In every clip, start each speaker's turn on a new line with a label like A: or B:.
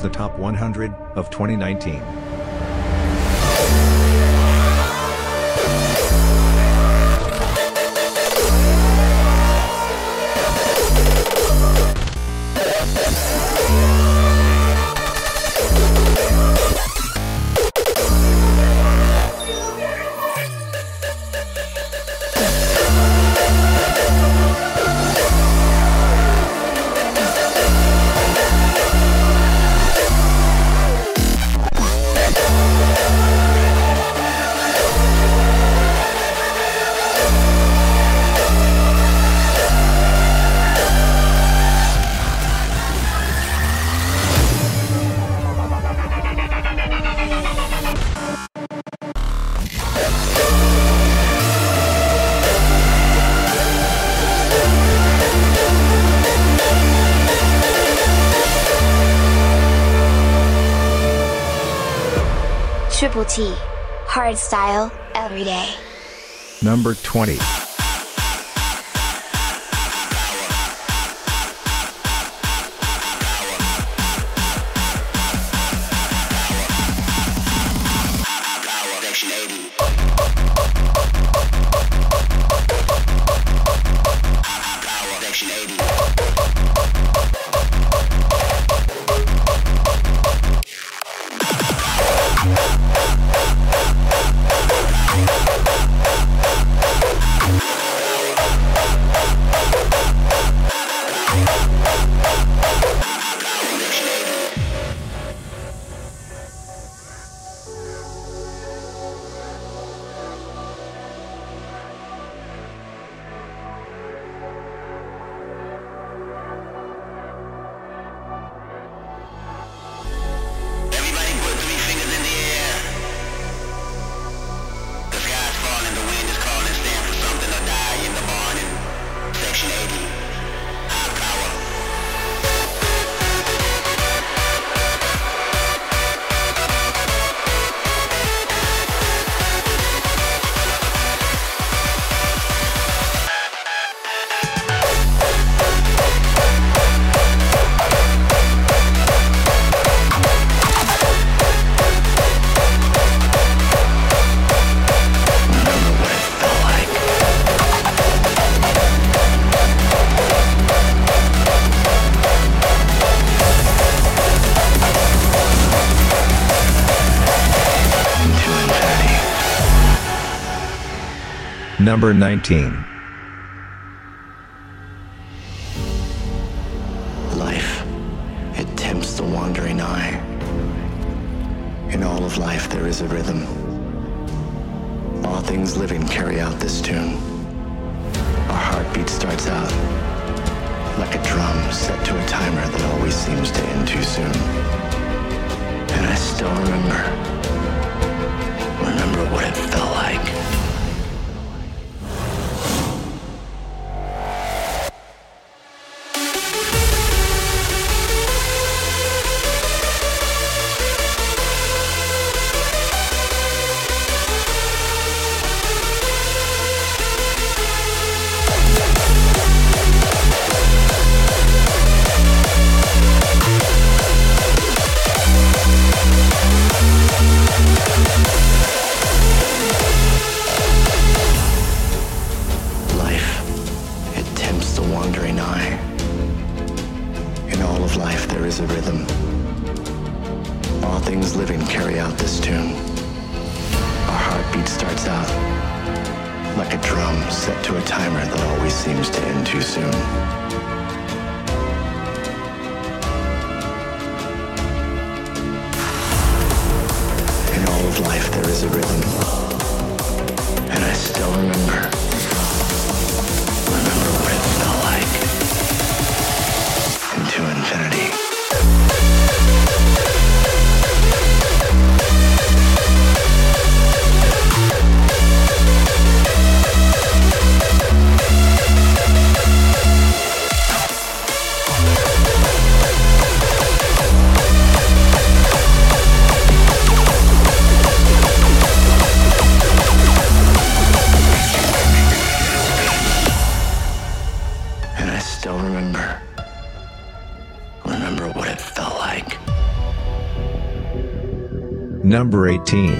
A: The top 100 of 2019. Number 20. Number 19.
B: Number 18.
C: We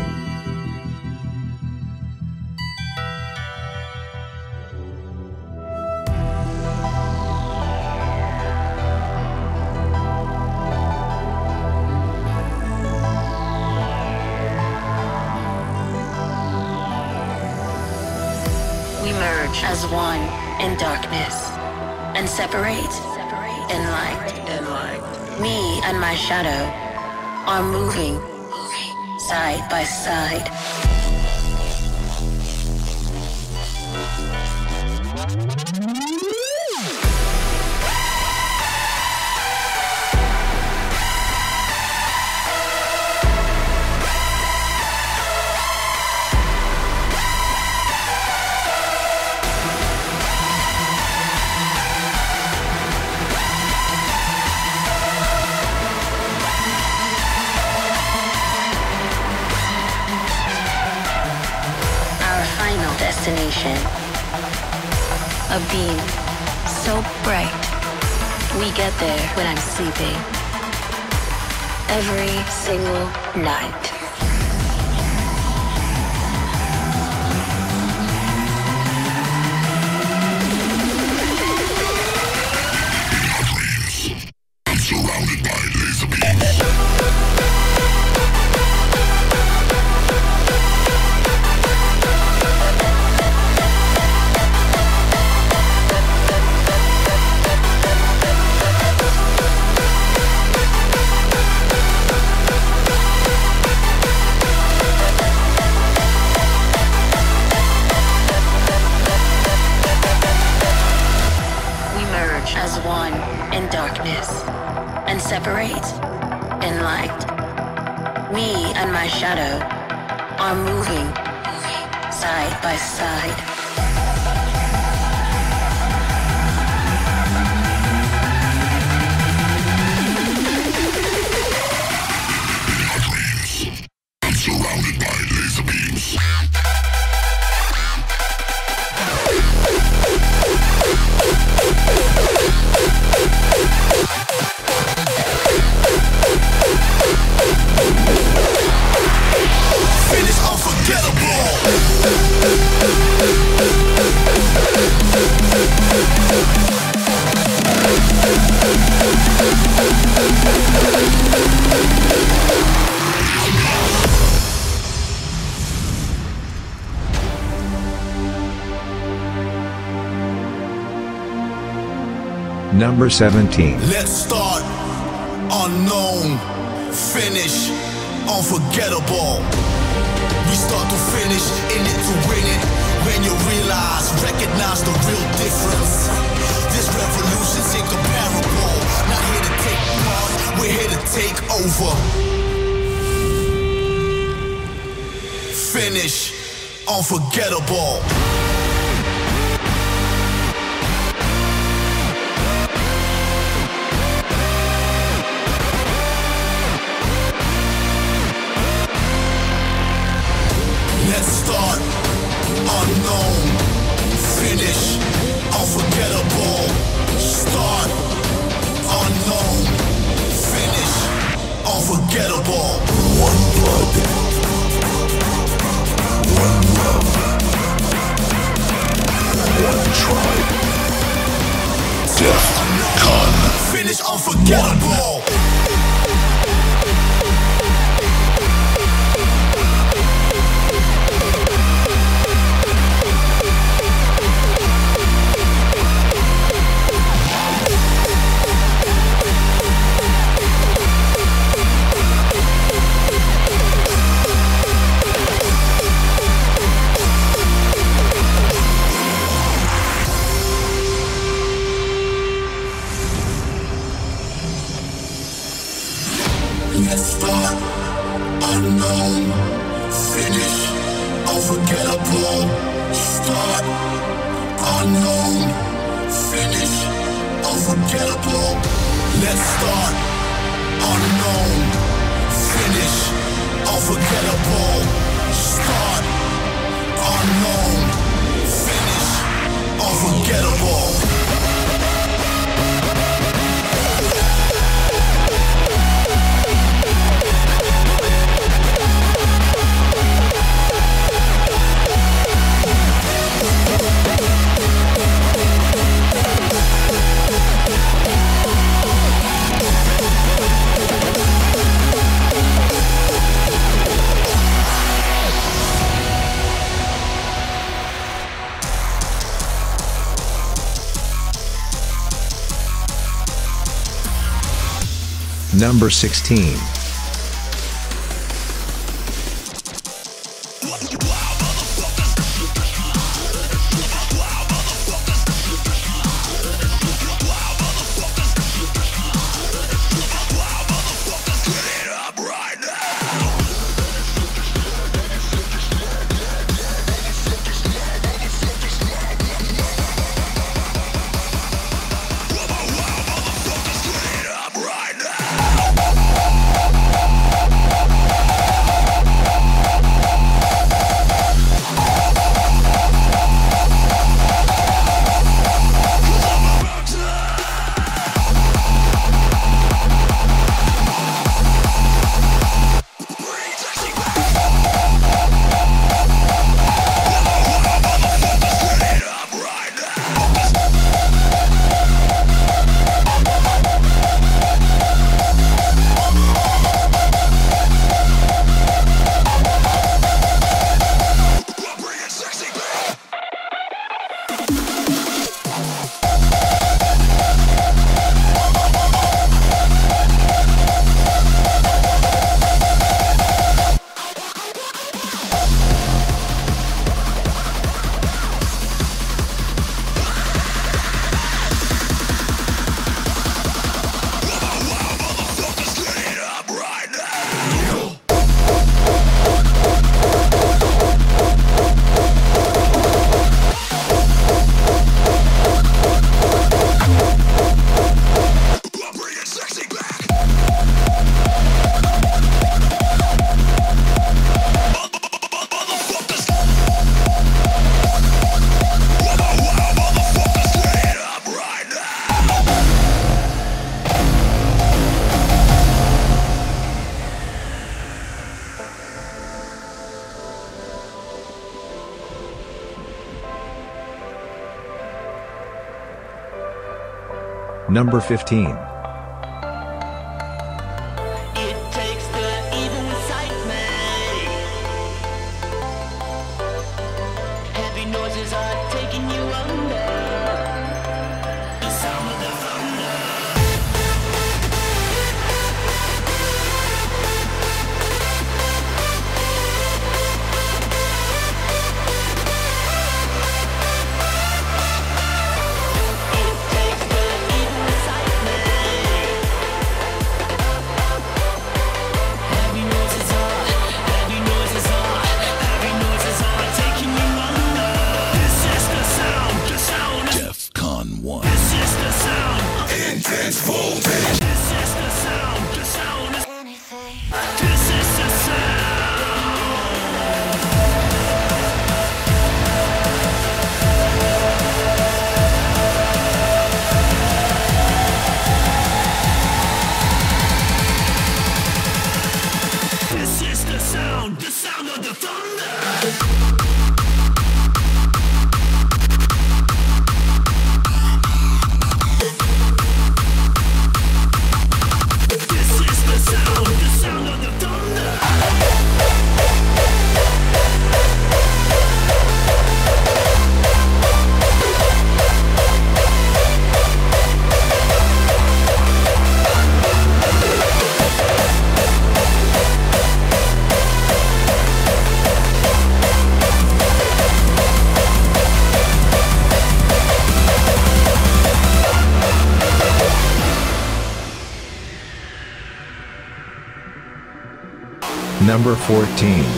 C: merge as one in darkness and separate in light. And light. Me and my shadow are moving side by side. Destination. A beam so bright. We get there when I'm sleeping. Every single night.
B: Number 17.
D: Let's start unknown, finish unforgettable. We start to finish, in it to win it. When you realize, recognize the real difference. This revolution's incomparable. Not here to take part, we're here to take over. Finish unforgettable. Unforgettable.
E: Number 16. Number 15. Number 14.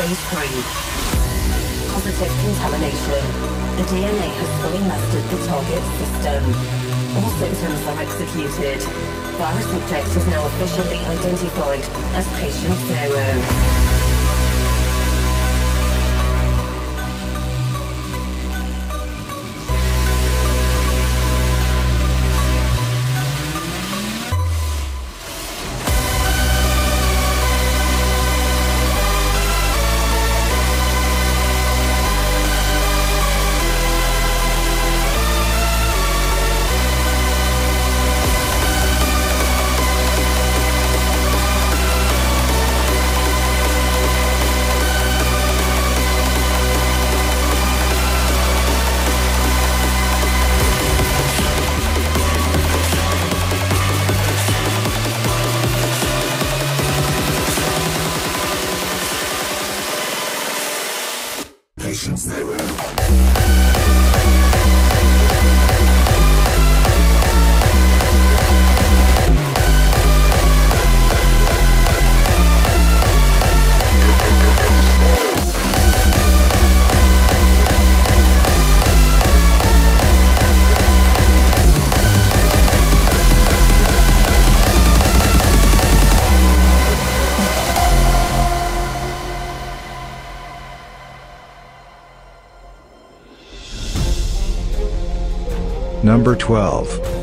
F: Phase 3. Positive contamination. The DNA has fully mastered the target system. All symptoms are executed. Virus subject is now officially identified as patient zero.
B: Number 12.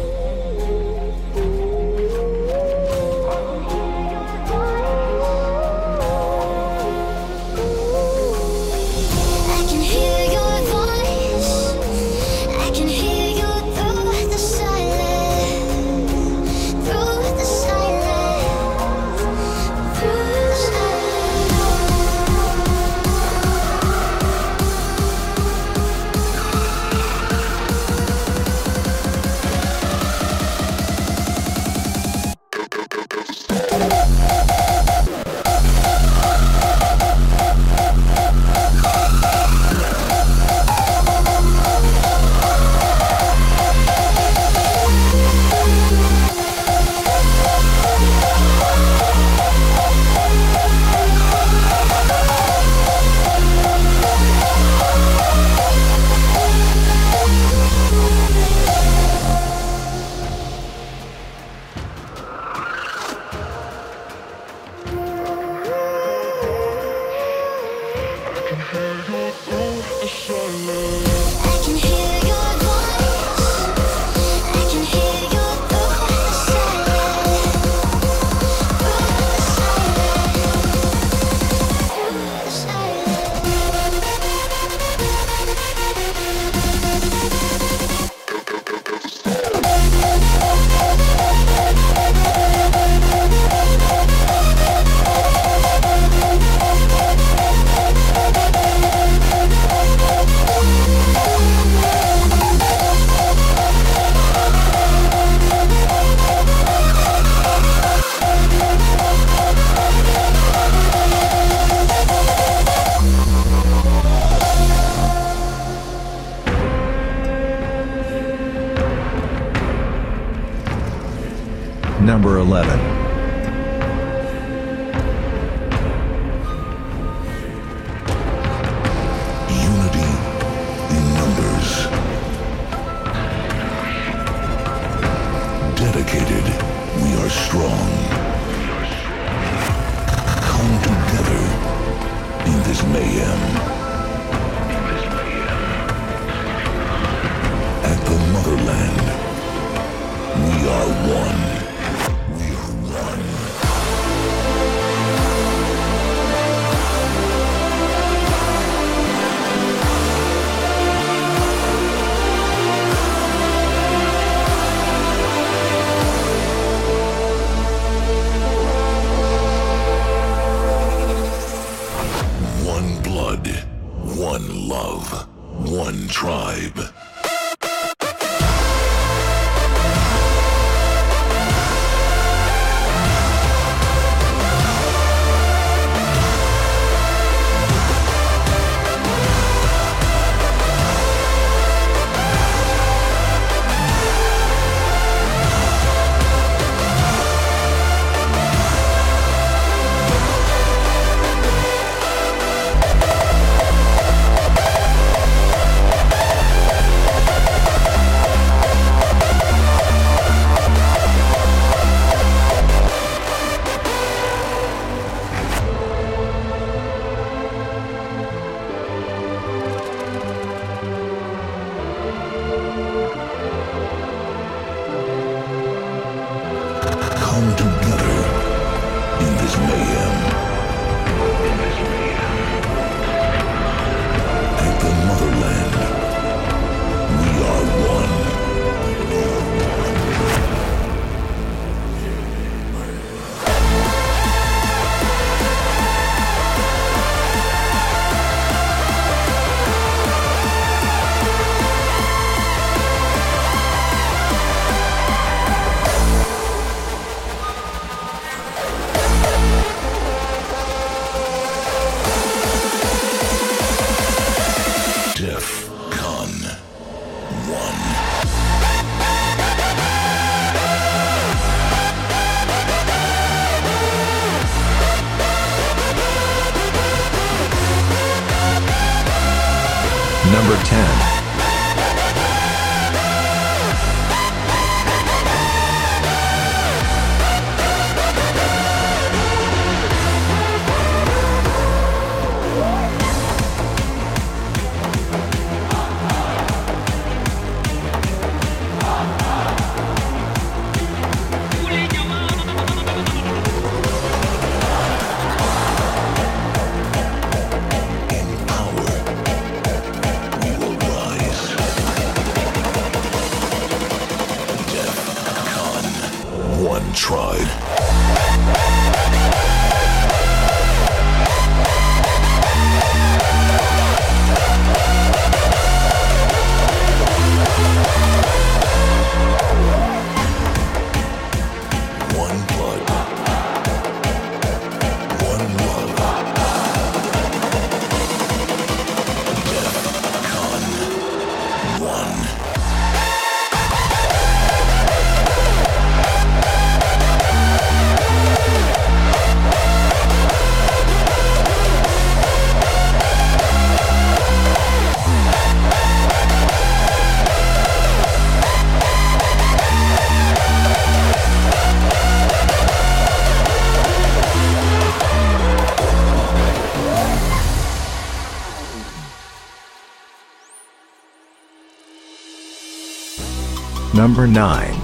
G: 9.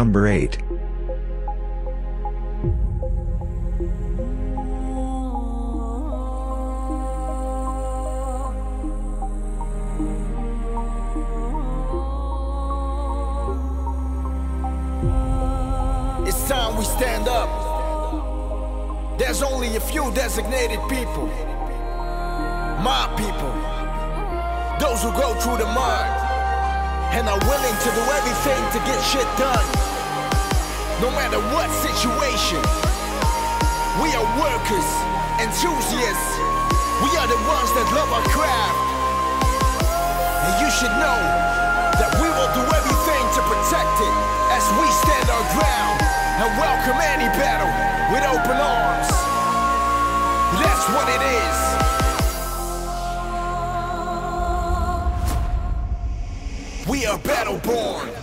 G: Number 8.
D: It's time we stand up. There's only a few designated people. My people. Those who go through the mud and are willing to do everything to get shit done. No matter what situation. We are workers, enthusiasts. We are the ones that love our craft. And you should know that we will do everything to protect it as we stand our ground and welcome any battle with open arms. That's what it is. We are battle born.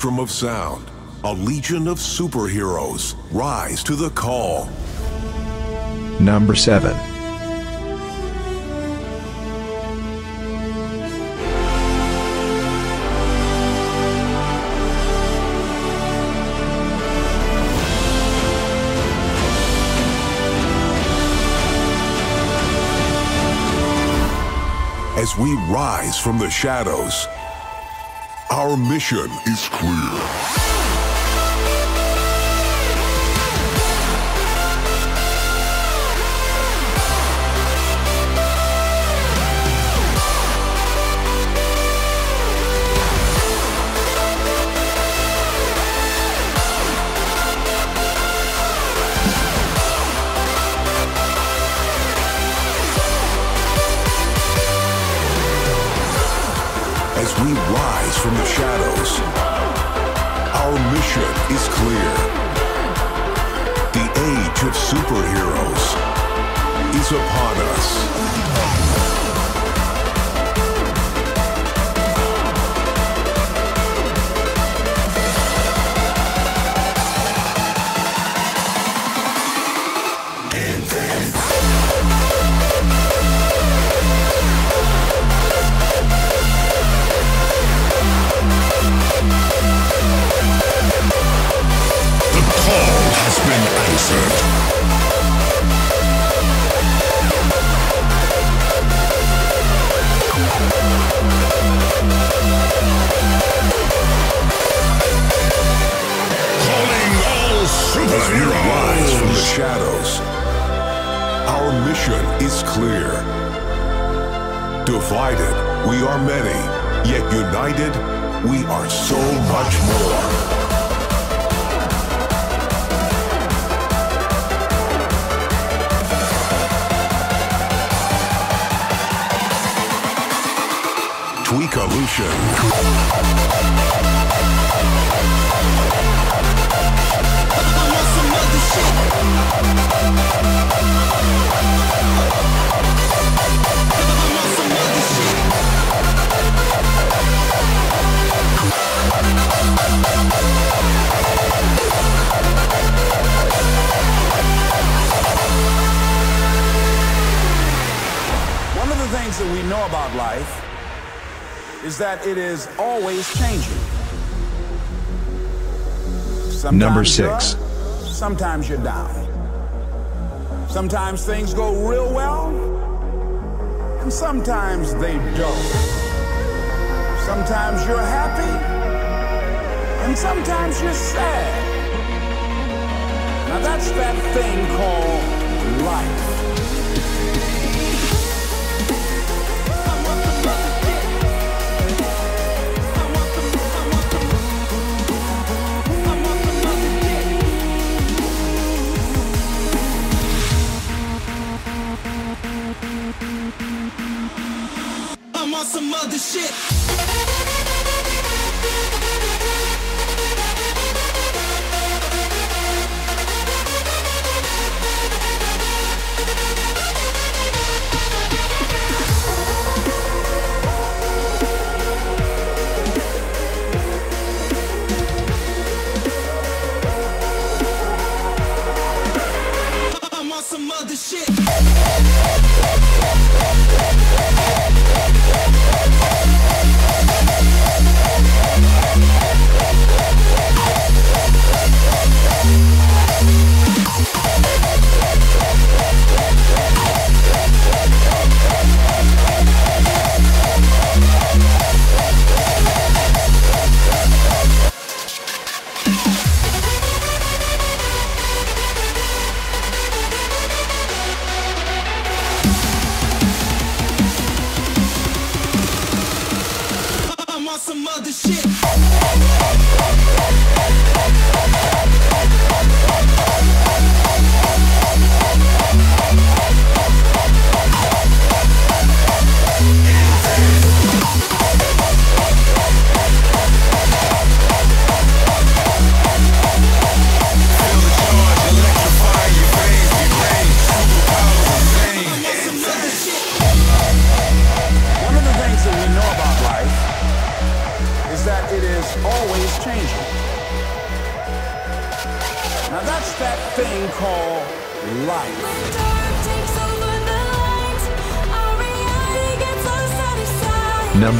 H: Spectrum of sound, a legion of superheroes rise to the call.
G: Number 7.
H: As we rise from the shadows, our mission is clear. Is clear. The age of superheroes is upon us.
I: That it is always changing. Sometimes
G: Number six.
I: sometimes you're down. Sometimes things go real well, and sometimes they don't. Sometimes you're happy, and sometimes you're sad. Now that's that thing called life. Some other shit.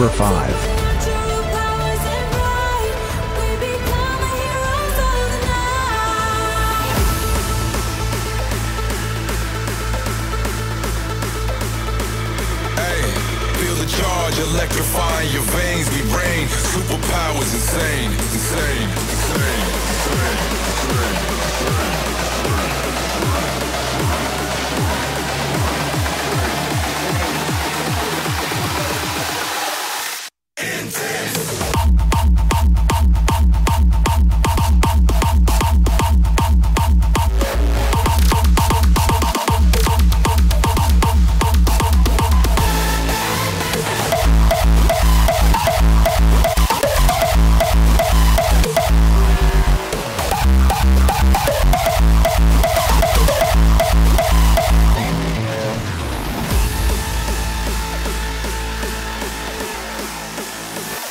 J: Number 5.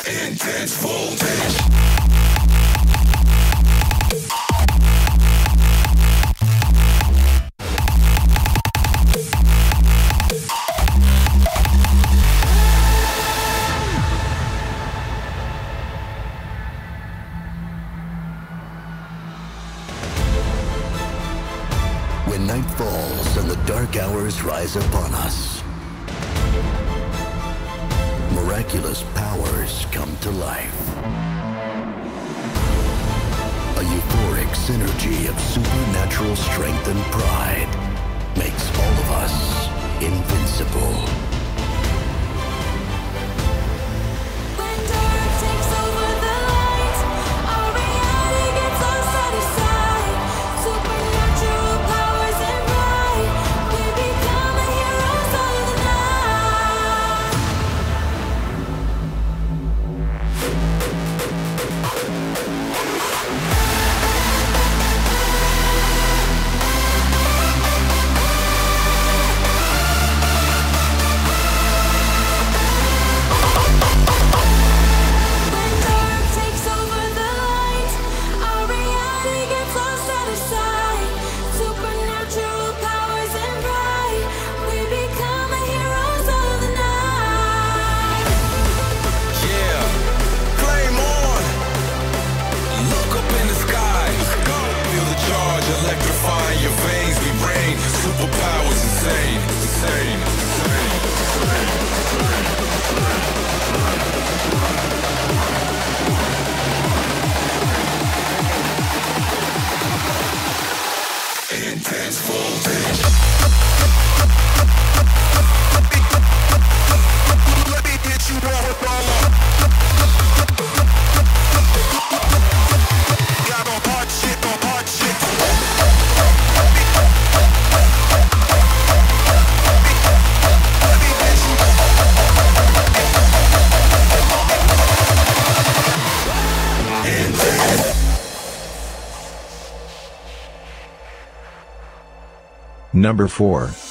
K: Intense voltage.
B: Number 4.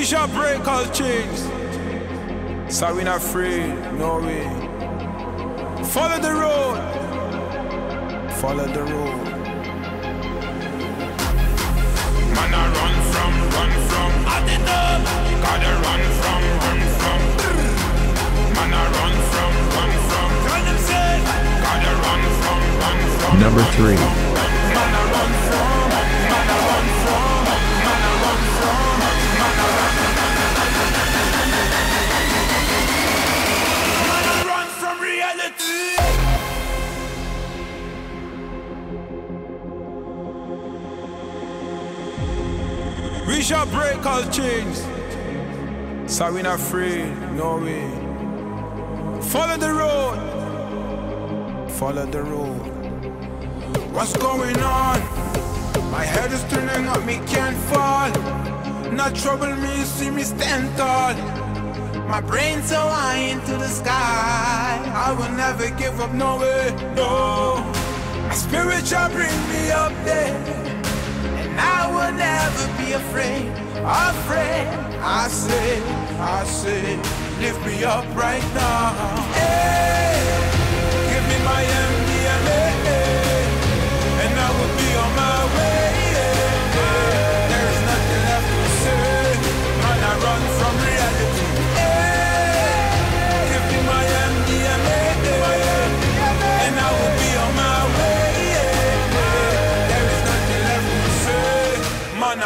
L: We shall break all chains. So we not afraid, no way. Follow the road. Follow the road.
M: Man, I run from, run from. I did not. Gotta run from, run from. Man, I run from, run from. Tell them say. Gotta run from, run from.
B: Number 3.
M: Man, I run from. Man, I run from. Man, I run from.
L: We shall break all chains. So we're not afraid, no way. Follow the road. Follow the road. What's going on? My head is turning up, me can't fall. Not trouble me, see me stand tall. My brain so high into the sky. I will never give up, no way, no. My spirit shall bring me up there. And I will never be afraid, afraid. I say, I say, lift me up right now. Hey, give me my MDMA,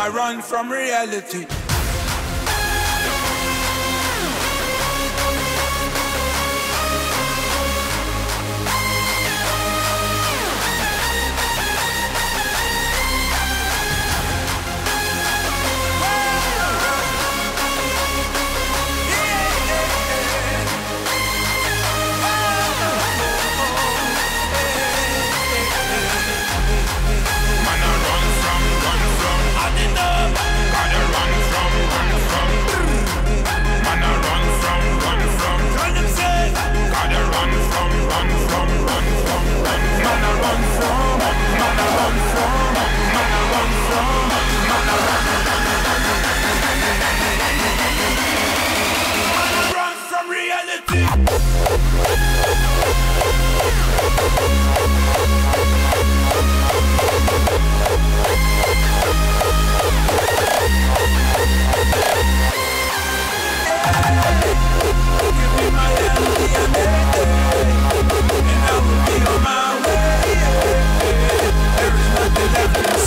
L: I run from reality.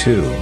E: 2.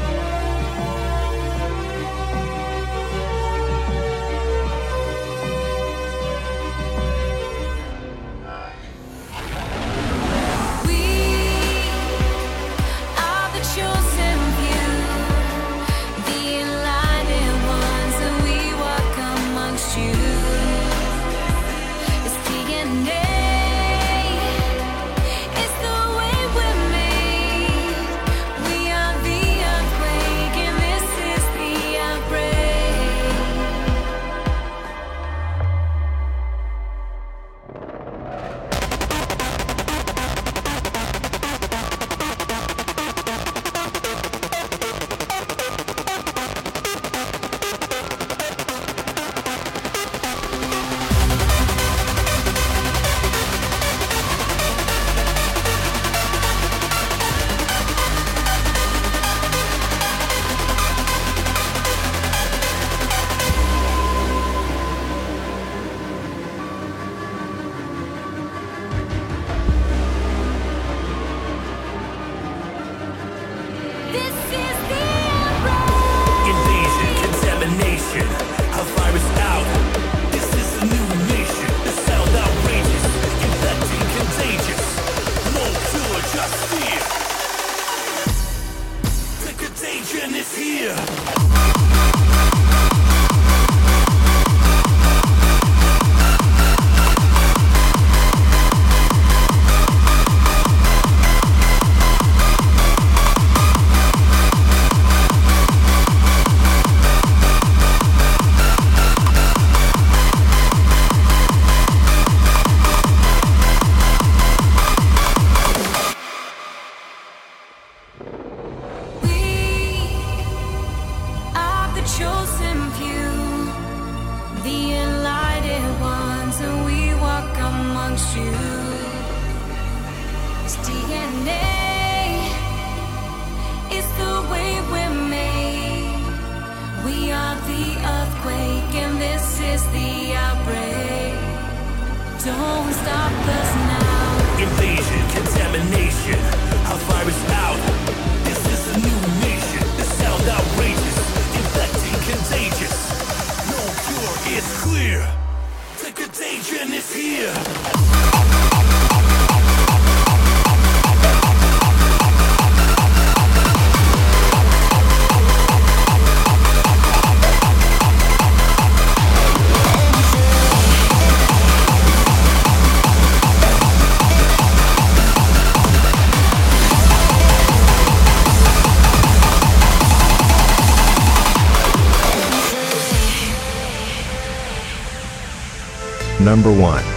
B: Number 1.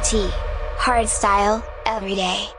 N: T. Hard style, every day.